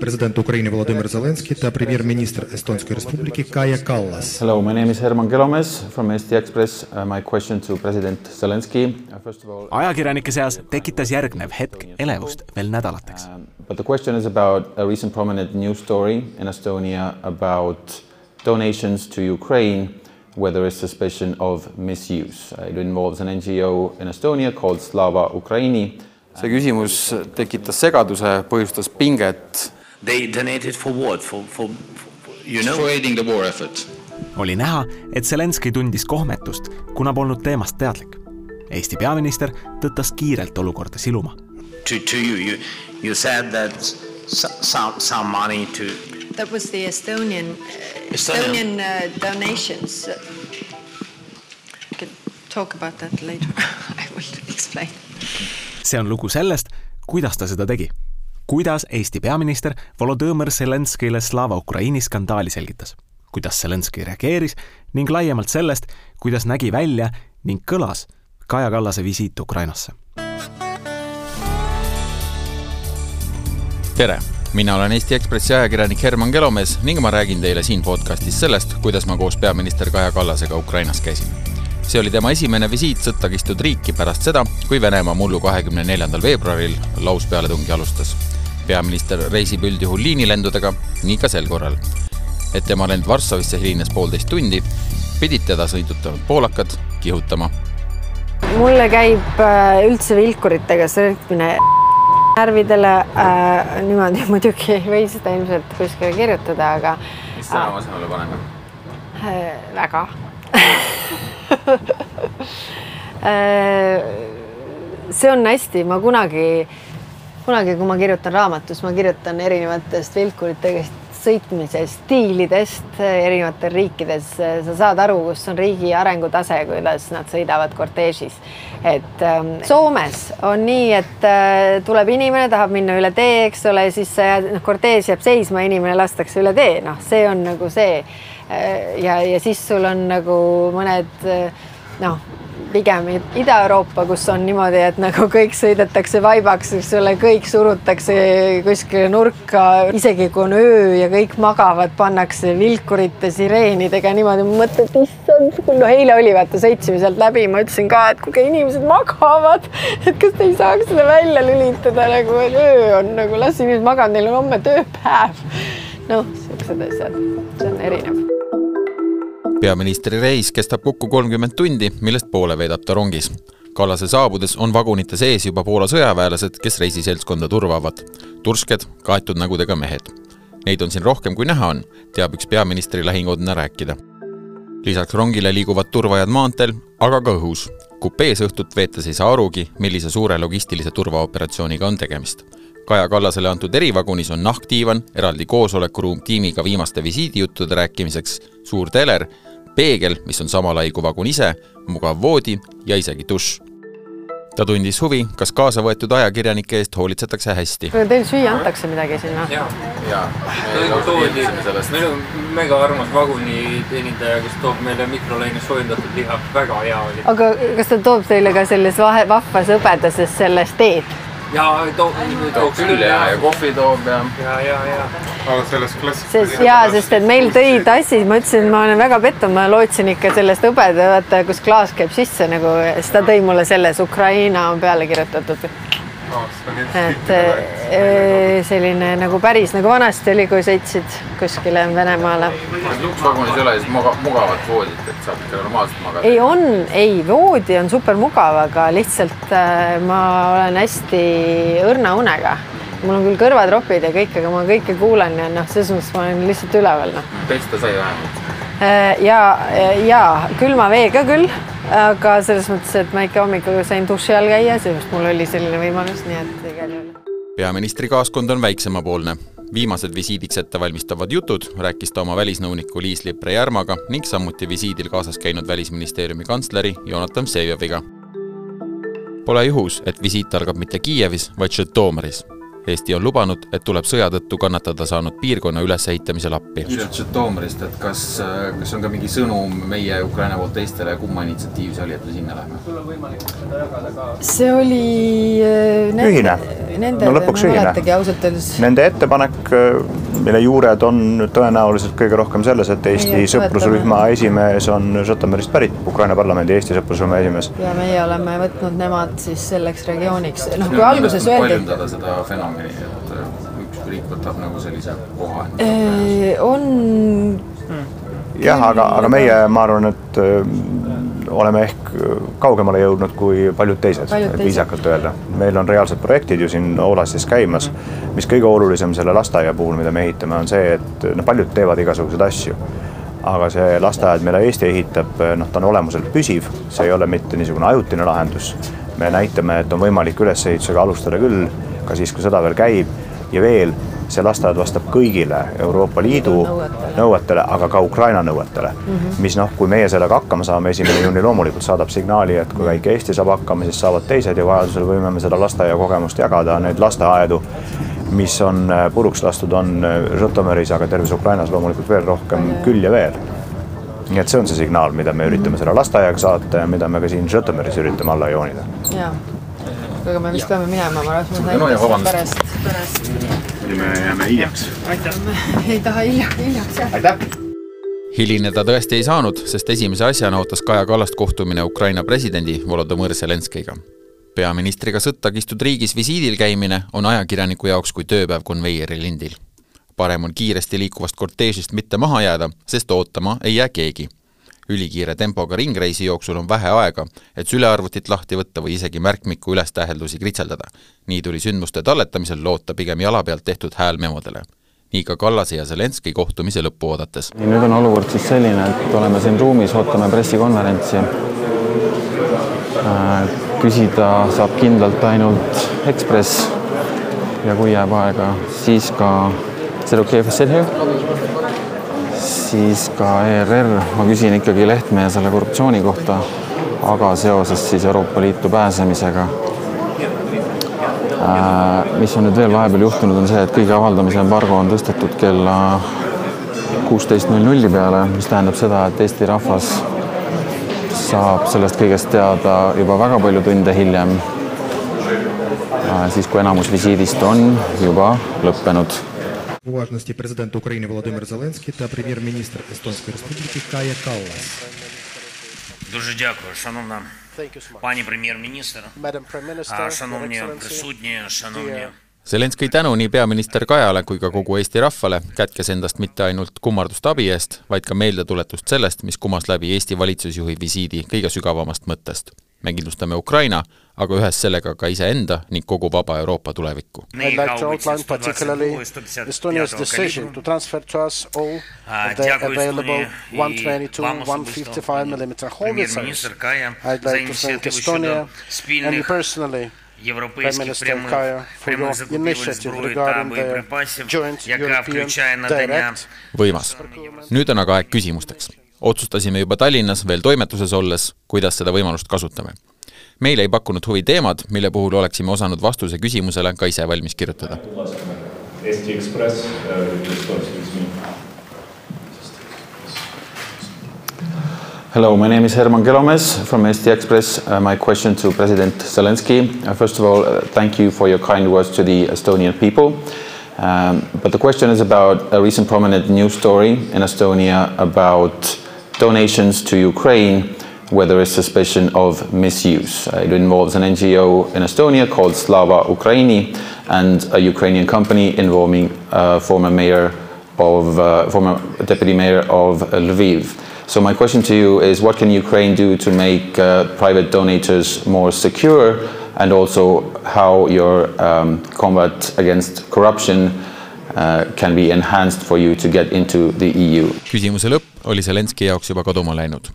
President Ukraini Volodymyr Zelensky ja pремьер-министр Estonski Respubliki Kaja Kallas. Hello, my name is Herman Kelomees from Eesti Ekspress uh,. My question to president Zelensky uh,. First of all. ajakirjanike seas tekitas järgnev hetk elevust veel nädalateks um,. But the question is about a recent prominent news story in Estonia about donations to Ukraine where there is suspicion of misuse. It involves an NGO in Estonia called Slava Ukraini see küsimus tekitas segaduse, põhjustas pinget. They donated for what? For, for, for you know? For aiding the war effort. oli näha, et Zelenskõi tundis kohmetust, kuna polnud teemast teadlik. Eesti peaminister tõttas kiirelt olukorda siluma. To, to you, you, you said that some, some money to That was the Estonian, uh, Estonian, Estonian uh, donations. I can talk about that later I will explain see on lugu sellest, kuidas ta seda tegi. kuidas Eesti peaminister Volodõmõr Zelenskõile Slava Ukraini skandaali selgitas, kuidas Zelenskõi reageeris ning laiemalt sellest, kuidas nägi välja ning kõlas Kaja Kallase visiit Ukrainasse. tere, mina olen Eesti Ekspressi ajakirjanik Herman Kelomees ning ma räägin teile siin podcastis sellest, kuidas ma koos peaminister Kaja Kallasega Ukrainas käisin see oli tema esimene visiit sõtta kistud riiki pärast seda, kui Venemaa mullu kahekümne neljandal veebruaril lauspealetungi alustas. peaminister reisib üldjuhul liinilendudega, nii ka sel korral. et tema lend Varssavisse hilines poolteist tundi, pidid teda sõidutanud poolakad kihutama. mulle käib äh, üldse vilkuritega sõitmine närvidele äh,, niimoodi muidugi ei või seda ilmselt kuskile kirjutada, aga. mis sõna asemele paneme äh,? väga Äh, see on hästi, ma kunagi, kunagi, kui ma kirjutan raamatus, ma kirjutan erinevatest vilkuritest sõitmise stiilidest erinevates riikides. sa saad aru, kus on riigi arengutase, kuidas nad sõidavad korteežis. et ähm, Soomes on nii, et äh, tuleb inimene, tahab minna üle tee, eks ole, siis noh, korteež jääb seisma, inimene lastakse üle tee, noh, see on nagu see äh,. Ja, ja siis sul on nagu mõned äh, noh, pigem Ida-Euroopa, kus on niimoodi, et nagu kõik sõidetakse vaibaks, eks ole, kõik surutakse kuskile nurka, isegi kui on öö ja kõik magavad, pannakse vilkurite sireenidega niimoodi, ma mõtlen, et issand, no eile oli, vaata, sõitsime sealt läbi, ma ütlesin ka, et kuulge, inimesed magavad, et kas te ei saaks seda välja lülitada nagu, et öö on nagu, las inimesed magavad, neil on homme tööpäev. noh, siuksed asjad, see on erinev peaministri reis kestab kokku kolmkümmend tundi, millest poole veedab ta rongis. Kallase saabudes on vagunite sees juba Poola sõjaväelased, kes reisiseltskonda turvavad. tursked, kaetud nägudega mehed. Neid on siin rohkem, kui näha on, teab üks peaministri lähikondne rääkida. lisaks rongile liiguvad turvajad maanteel, aga ka õhus. kupees õhtut veetes ei saa arugi, millise suure logistilise turvaoperatsiooniga on tegemist Kaja Kallasele antud erivagunis on nahkdiivan, eraldi koosolekuruum tiimiga viimaste visiidijuttude rääkimiseks, suur teler peegel, mis on sama lai kui vagun ise, mugav voodi ja isegi dušš. ta tundis huvi, kas kaasa võetud ajakirjanike eest hoolitsetakse hästi. Teil süüa antakse midagi sinna? ja, ja. toodi, meil on mega armas vaguniteenindaja, kes toob meile mikrolaines soojendatud liha, väga hea oli. aga kas ta toob teile ka selles vahe, vahvas hõbedases selles teed? Ja toob, toob küll ja, ja kohvi toob ja. ja, ja, ja. aga sellest klassikalisest. ja, sest et meil tõi tassi, ma ütlesin, ma olen väga pettunud, ma lootsin ikka sellest hõbeda, vaata, kus klaas käib sisse nagu, siis ta tõi mulle selles Ukraina on peale kirjutatud et äh, selline nagu päris nagu vanasti oli, kui sõitsid kuskile Venemaale. luksvagunis ei ole siis mugavat voodit, et saab ikka normaalselt magada? ei on, ei voodi on super mugav, aga lihtsalt äh, ma olen hästi õrna unega mul on küll kõrvatropid ja kõik, aga ma kõike kuulen ja noh, selles mõttes ma olen lihtsalt üleval noh. pesta sai vähemalt? Äh, ja, ja külma veega küll aga selles mõttes, et ma ikka hommikul sain duši all käia, seepärast mul oli selline võimalus, nii et igal juhul. peaministri kaaskond on väiksemapoolne. viimased visiidiks ettevalmistavad jutud rääkis ta oma välisnõuniku Liis-Lipp Rejärmaga ning samuti visiidil kaasas käinud Välisministeeriumi kantsleri Jonatan Vsevijoviga. Pole juhus, et visiit algab mitte Kiievis, vaid Žõtomõris. Eesti on lubanud, et tuleb sõja tõttu kannatada saanud piirkonna ülesehitamisel appi. kiirelt Žõtomõrist, et kas, kas on ka mingi sõnum meie Ukraina poolt teistele, kumma initsiatiiv see oli, et me sinna lähme? see oli äh, nende, ühine. nende no lõpuks ühine. Nende ettepanek, mille juured on tõenäoliselt kõige rohkem selles, et Eesti sõprusrühma esimees on Žõtomõrist pärit, Ukraina parlamendi Eesti sõprusrühma esimees. ja meie oleme võtnud nemad siis selleks regiooniks, noh kui alguses öeldi, paljundada seda fenomeni, et üks riik võtab nagu sellise koha. on jah, aga, aga meie, ma arvan, et öö, oleme ehk kaugemale jõudnud kui paljud teised, Paljud teised. viisakalt öelda. meil on reaalsed projektid ju siin Oolastis käimas, mis kõige olulisem selle lasteaia puhul, mida me ehitame, on see, et no paljud teevad igasuguseid asju. aga see lasteaed, mille Eesti ehitab, noh, ta on olemuselt püsiv, see ei ole mitte niisugune ajutine lahendus. me näitame, et on võimalik ülesehitusega alustada küll, ka siis, kui sõda veel käib ja veel see lasteaed vastab kõigile Euroopa Liidu Nõuetele. nõuetele, aga ka Ukraina nõuetele mm. -hmm. mis noh, kui meie sellega hakkama saame, esimene juuni loomulikult saadab signaali, et kui väike Eesti saab hakkama, siis saavad teised ja vajadusel võime me seda lasteaia kogemust jagada, neid lasteaedu, mis on äh, puruks lastud, on äh, Žõtomõris, aga terves Ukrainas loomulikult veel rohkem küll ja veel. nii et see on see signaal, mida me üritame selle lasteaiaga saata ja mida me ka siin Žõtomõris üritame alla joonida. jaa. Aga me vist peame minema, ma arvan, et ja saime vabandust. pärast, pärast. me jääme hiljaks. ei taha hiljaks, hiljaks jääda. hilineda tõesti ei saanud, sest esimese asjana ootas Kaja Kallast kohtumine Ukraina presidendi Volodõmõr Zelenskõiga. peaministriga sõtta kistud riigis visiidil käimine on ajakirjaniku jaoks kui tööpäev konveieri lindil. parem on kiiresti liikuvast korteežist mitte maha jääda, sest ootama ei jää keegi. Ülikiire tempoga ringreisi jooksul on vähe aega, et sülearvutit lahti võtta või isegi märkmiku ülestäheldusi kritseldada. nii tuli sündmuste talletamisel loota pigem jala pealt tehtud häälmemodele nii ka Kallase ja Zelenskõi kohtumise lõppu oodates. nüüd on olukord siis selline, et oleme siin ruumis, ootame pressikonverentsi. küsida saab kindlalt ainult Ekspress ja kui jääb aega, siis ka, is it okay if I sit here? Siis ka ERR, ma küsin ikkagi Lehtme selle korruptsiooni kohta, aga seoses siis Euroopa Liitu pääsemisega. Äh, mis on nüüd veel vahepeal juhtunud, on see, et kõigi avaldamise embargo on tõstetud kella kuusteist null nulli peale, mis tähendab seda, et Eesti rahvas saab sellest kõigest teada juba väga palju tunde hiljem, siis kui enamus visiidist on juba lõppenud Уважности президента Украины Володимир Зеленський та прем'єр-міністр Естонської Республіки Кая Каллас. Дуже дякую, шановна пані прем'єр-міністр, а, шановні присутні, шановні Zelenskõi tänu nii peaminister Kajale kui ka kogu Eesti rahvale kätkes endast mitte ainult kummardust abi eest, vaid ka meeldetuletust sellest, mis kumas läbi Eesti valitsusjuhi visiidi kõige sügavamast mõttest. me kindlustame Ukraina, aga ühes sellega ka iseenda ning kogu vaba Euroopa tulevikku. I'd like to outline particularly Estonia's decision to transfer to us all of the available 122, 155 mm howitzers. I'd like to thank Estonia and personally Prime Minister Kaja for your initiative regarding the joint European direct võimas. nüüd on aga aeg küsimusteks otsustasime juba Tallinnas veel toimetuses olles, kuidas seda võimalust kasutame. meile ei pakkunud huvi teemad, mille puhul oleksime osanud vastuse küsimusele ka ise valmis kirjutada. Eesti Ekspress äh,. Hello, my name is Herman Gelomes from ST Express. Uh, my question to President Zelensky. Uh, first of all, uh, thank you for your kind words to the Estonian people. Um, but the question is about a recent prominent news story in Estonia about donations to Ukraine where there is suspicion of misuse. Uh, it involves an NGO in Estonia called Slava Ukraini and a Ukrainian company involving uh, former mayor of uh, former deputy mayor of Lviv. So my question to you is what can Ukraine do to make uh, private donators more secure and also how your um, combat against corruption can be enhanced for you to get into the EU? Oli Zelenski jaoks juba kaduma läinud.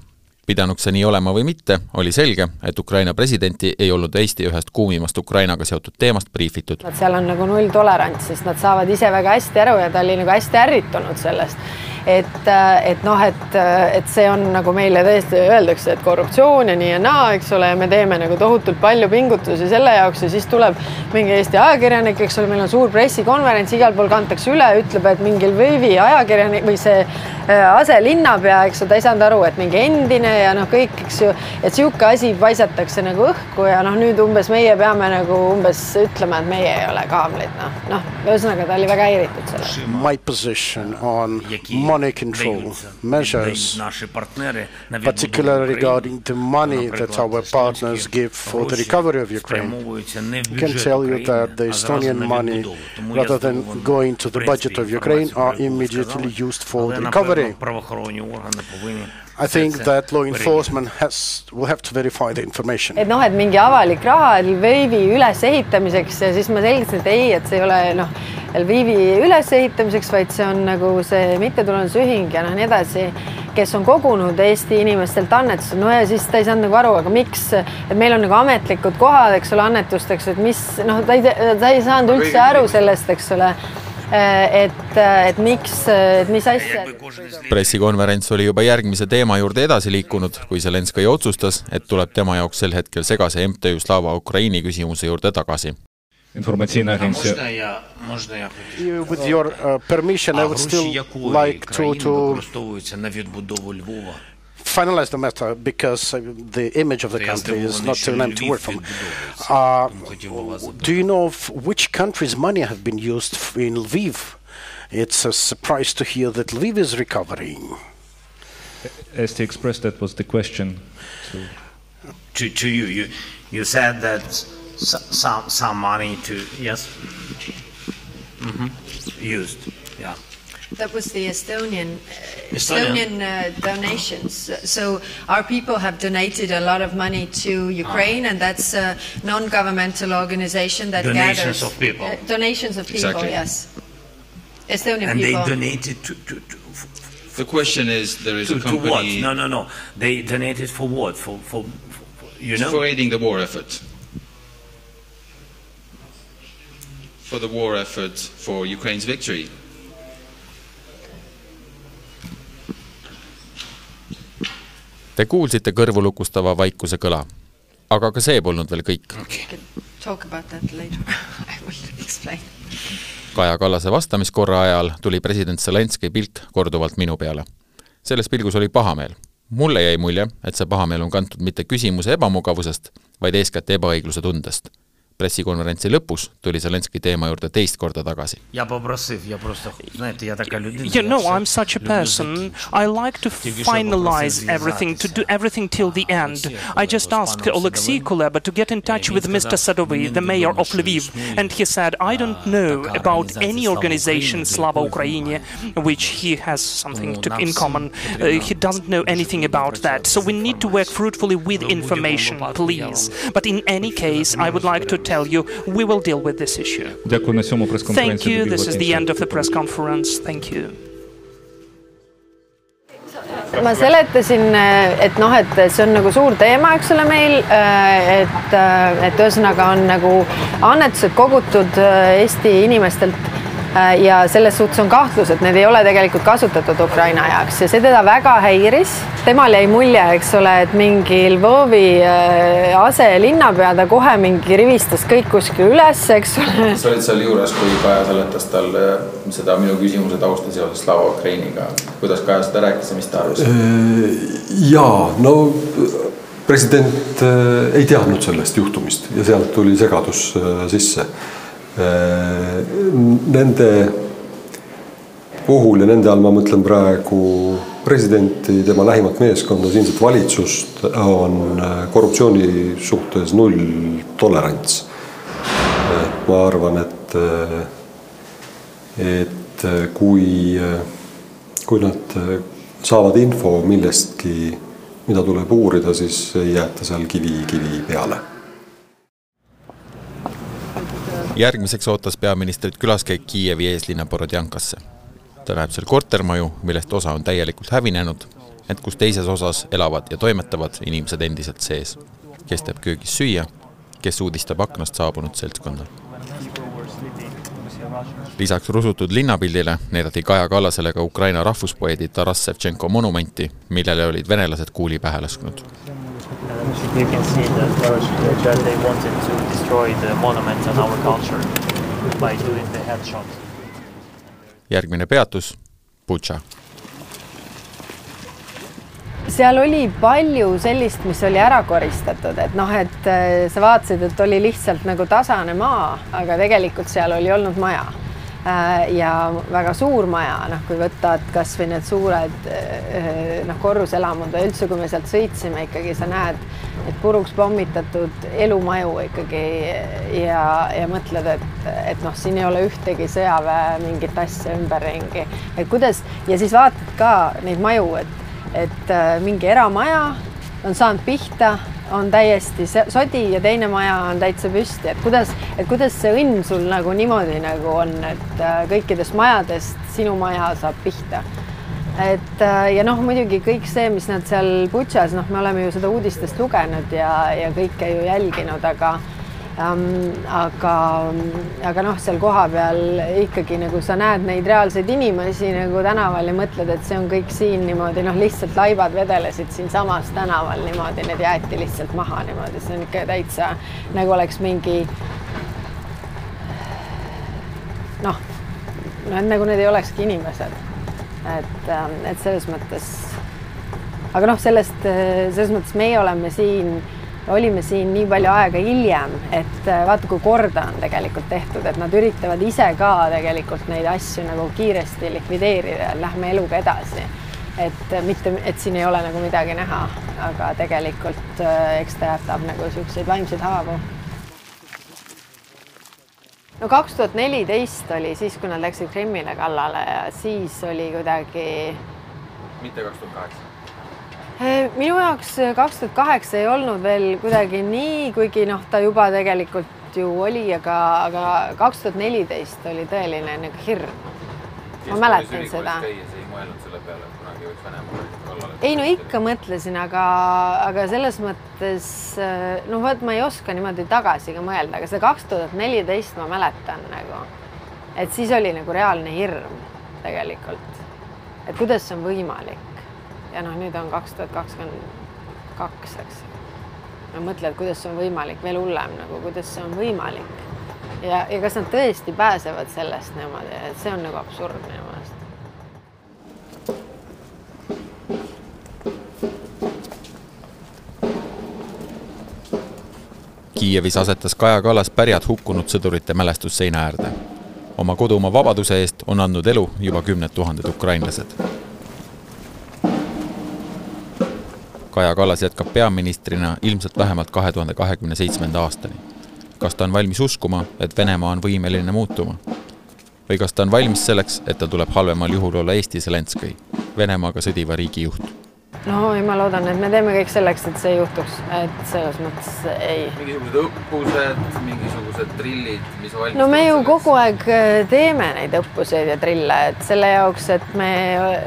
Pidanuks see nii olema või mitte, oli selge, et Ukraina presidenti ei olnud Eesti ühest kuumimast Ukrainaga seotud teemast briifitud. seal on nagu nulltolerants, sest nad saavad ise väga hästi aru ja ta oli nagu hästi ärritunud sellest et, et noh, et, et see on nagu meile tõesti öeldakse, et korruptsioon ja nii ja naa, eks ole, ja me teeme nagu tohutult palju pingutusi selle jaoks ja siis tuleb mingi Eesti ajakirjanik, eks ole, meil on suur pressikonverents, igal pool kantakse üle, ütleb, et mingil Võivi ajakirjanik või see aselinnapea, eks ju, ta ei saanud aru, et mingi endine ja noh, kõik, eks ju, et niisugune asi paisatakse nagu õhku ja noh, nüüd umbes meie peame nagu umbes ütlema, et meie ei ole kaamlid, noh, noh, ühesõnaga ta oli väga häiritud sellest. My position on money control measures, particularly regarding the money that our partners give for the recovery of Ukraine. I can tell you that the Estonian money, rather than going to the budget of Ukraine, are immediately used for the recovery I think that law enforcement has, will have to verify the information. et noh, et mingi avalik raha Lvivi ülesehitamiseks ja siis ma selgitasin, et ei, et see ei ole noh, Lvivi ülesehitamiseks, vaid see on nagu see mittetulundusühing ja noh, nii edasi, kes on kogunud Eesti inimestelt annetusi, no ja siis ta ei saanud nagu aru, aga miks, et meil on nagu ametlikud kohad, eks ole, annetusteks, et mis noh, ta ei, ta ei saanud üldse aru sellest, eks ole et, et miks, et mis asja. pressikonverents oli juba järgmise teema juurde edasi liikunud, kui Zelenskõi otsustas, et tuleb tema jaoks sel hetkel segase MTÜ Slava Ukraini küsimuse juurde tagasi. With your uh, permission, I would still like to, to finalize the matter because uh, the image of the country is not an empty word from. Uh, do you know which country's money have been used in Lviv? It's a surprise to hear that Lviv is recovering. ST Express, that was the question. To, to, to you, you, you said that some, some money to, yes, mm -hmm. used, yeah. That was the Estonian uh, Estonian, Estonian uh, donations. So our people have donated a lot of money to Ukraine, and that's a non-governmental organization that donations gathers of people. Uh, donations of people. Exactly. Yes, Estonian and people. they donated to. to, to the question is, there is to, a company. To what? No, no, no. They donated for what? For, for, for, for you know? For aiding the war effort. For the war effort for Ukraine's victory. Te kuulsite kõrvulukustava vaikuse kõla. aga ka see polnud veel kõik. Kaja Kallase vastamiskorra ajal tuli president Zelenskõi pilk korduvalt minu peale. selles pilgus oli pahameel. mulle jäi mulje, et see pahameel on kantud mitte küsimuse ebamugavusest, vaid eeskätt ebaõigluse tundest pressikonverentsi lõpus tuli Zelenskõi teema juurde teist korda tagasi. Yeah, no, I'm such a person. I like to finalize everything, to do everything till the end. I just asked Oleksiy Kuleba to get in touch with Mr. Sadovy, the mayor of Lviv, and he said, I don't know about any organization, Slava Ukraini, which he has something to, in common. Uh, he doesn't know anything about that. So we need to work fruitfully with information, please. But in any case, I would like to tell you, we will deal with this issue. Thank you. This is the end of the press conference. Thank you. ma seletasin, et noh, et see on nagu suur teema, eks ole, meil, et, et ühesõnaga on nagu annetused kogutud Eesti inimestelt ja selles suhtes on kahtlus, et need ei ole tegelikult kasutatud Ukraina jaoks ja see teda väga häiris. temal jäi mulje, eks ole, et mingi Lvovi äh, aselinnapea ta kohe mingi rivistas kõik kuskil üles, eks ole. sa olid seal juures, kui Kaja seletas talle seda minu küsimuse tausta seoses Slava Ukrainiga. kuidas Kaja seda rääkis ja mis ta arvas? Äh, jaa, no president ei teadnud sellest juhtumist ja sealt tuli segadus sisse Äh, nende puhul ja nende all ma mõtlen praegu presidenti, tema lähimat meeskonda, siinset valitsust, on äh, korruptsiooni suhtes nulltolerants. et ma arvan, et, äh, et kui, kui nad saavad info millestki, mida tuleb uurida, siis ei jäeta seal kivi kivi peale järgmiseks ootas peaministrit külaskäik Kiievi eeslinna Borodjankasse. ta näeb seal kortermaju, millest osa on täielikult hävinenud, ent kus teises osas elavad ja toimetavad inimesed endiselt sees. kes teeb köögis süüa, kes uudistab aknast saabunud seltskonda. lisaks rusutud linnapildile näidati Kaja Kallasele ka Ukraina rahvuspoeedi Taras Sevtšenko monumenti, millele olid venelased kuuli pähe lasknud. You can see that, that they wanted to destroy the monument on our culture by doing the headshot. järgmine peatus, Butša seal oli palju sellist, mis oli ära koristatud, et noh, et äh, sa vaatasid, et oli lihtsalt nagu tasane maa, aga tegelikult seal oli olnud maja. Äh, ja väga suur maja, noh, kui võtta, et kasvõi need suured äh, noh, korruselamud või üldse, kui me sealt sõitsime, ikkagi sa näed, et puruks pommitatud elumaju ikkagi ja, ja mõtled, et, et noh, siin ei ole ühtegi sõjaväe mingit asja ümberringi, et kuidas ja siis vaatad ka neid maju, et et äh, mingi eramaja on saanud pihta, on täiesti sodi ja teine maja on täitsa püsti, et kuidas, et kuidas see õnn sul nagu niimoodi nagu on, et äh, kõikidest majadest sinu maja saab pihta. et äh, ja noh, muidugi kõik see, mis nad seal Butšas, noh, me oleme ju seda uudistest lugenud ja, ja kõike ju jälginud, aga. Aga, aga noh, seal kohapeal ikkagi nagu sa näed neid reaalseid inimesi nagu tänaval ja mõtled, et see on kõik siin niimoodi noh, lihtsalt laibad vedelesid siinsamas tänaval niimoodi, need jäeti lihtsalt maha niimoodi, see on ikka täitsa nagu oleks mingi noh, no et nagu need ei olekski inimesed. et, ähm, et selles mõttes, aga noh, sellest, selles mõttes meie oleme siin olime siin nii palju aega hiljem, et äh, vaata, kui korda on tegelikult tehtud, et nad üritavad ise ka tegelikult neid asju nagu kiiresti likvideerida, lähme eluga edasi. et äh, mitte, et siin ei ole nagu midagi näha, aga tegelikult äh, eks ta jätab nagu siukseid vaimseid haavu. no kaks tuhat neliteist oli siis, kui nad läksid Krimmile kallale ja siis oli kuidagi. mitte kaks tuhat kaheksa minu jaoks eh, kaks tuhat kaheksa ei olnud veel kuidagi nii, kuigi noh, ta juba tegelikult ju oli, aga, aga kaks tuhat neliteist oli tõeline nagu hirm. ma mäletan seda. ei mõelnud selle peale, et kunagi võiks Venemaa kallale. ei no ikka mõtlesin, aga, aga selles mõttes eh, noh, vot ma ei oska niimoodi tagasi ka mõelda, aga see kaks tuhat neliteist ma mäletan nagu, et siis oli nagu reaalne hirm tegelikult, et kuidas see on võimalik ja noh, nüüd on kaks tuhat kakskümmend kaks, eks. no mõtled, kuidas see on võimalik, veel hullem nagu, kuidas see on võimalik. ja, ja kas nad tõesti pääsevad sellest niimoodi, et see on nagu absurd minu meelest. Kiievis asetas Kaja Kallas pärjad hukkunud sõdurite mälestusseina äärde. oma kodumaa vabaduse eest on andnud elu juba kümned tuhanded ukrainlased Kaja Kallas jätkab peaministrina ilmselt vähemalt kahe tuhande kahekümne seitsmenda aastani. kas ta on valmis uskuma, et Venemaa on võimeline muutuma? või kas ta on valmis selleks, et ta tuleb halvemal juhul olla Eesti Zelenskõi, Venemaaga sõdiva riigi juht? No ja ma loodan, et me teeme kõik selleks, et see juhtuks, et selles mõttes ei. mingisugused õppused, mingisugused trillid, mis valmistuvad no me ju selleks? kogu aeg äh, teeme neid õppuseid ja trille, et selle jaoks, et me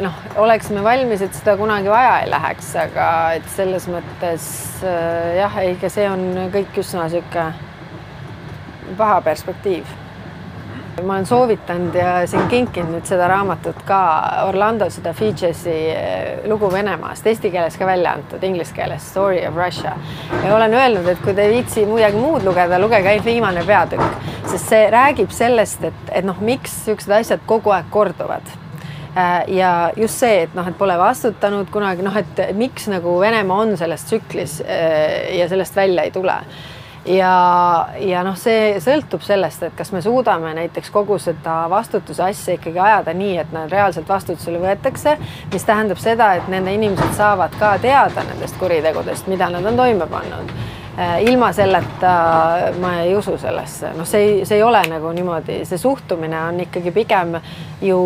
noh, oleksime valmis, et seda kunagi vaja ei läheks, aga et selles mõttes äh, jah, ikka see on kõik üsna niisugune paha perspektiiv ma olen soovitanud ja siin kinkinud nüüd seda raamatut ka Orlando seda Fidžesi eh, lugu Venemaast, eesti keeles ka välja antud, inglise keeles Story of Russia. ja olen öelnud, et kui te ei viitsi midagi muud lugeda, lugege ainult viimane peatükk, sest see räägib sellest, et, et noh, miks niisugused asjad kogu aeg korduvad eh, ja just see, et noh, et pole vastutanud kunagi noh, et miks nagu Venemaa on selles tsüklis eh, ja sellest välja ei tule ja, ja noh, see sõltub sellest, et kas me suudame näiteks kogu seda vastutuse asja ikkagi ajada nii, et nad reaalselt vastutusele võetakse, mis tähendab seda, et nende inimesed saavad ka teada nendest kuritegudest, mida nad on toime pannud ilma selleta ma ei usu sellesse, noh, see ei, see ei ole nagu niimoodi, see suhtumine on ikkagi pigem ju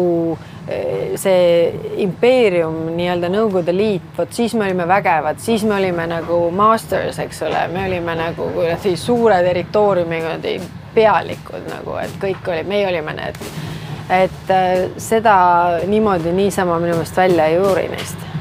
äh, see impeerium, nii-öelda Nõukogude Liit, vot siis me olime vägevad, siis me olime nagu masters, eks ole, me olime nagu kuradi suure territooriumi kuradi pealikud nagu, et kõik oli, meie olime need, et äh, seda niimoodi niisama minu meelest välja ei juuri neist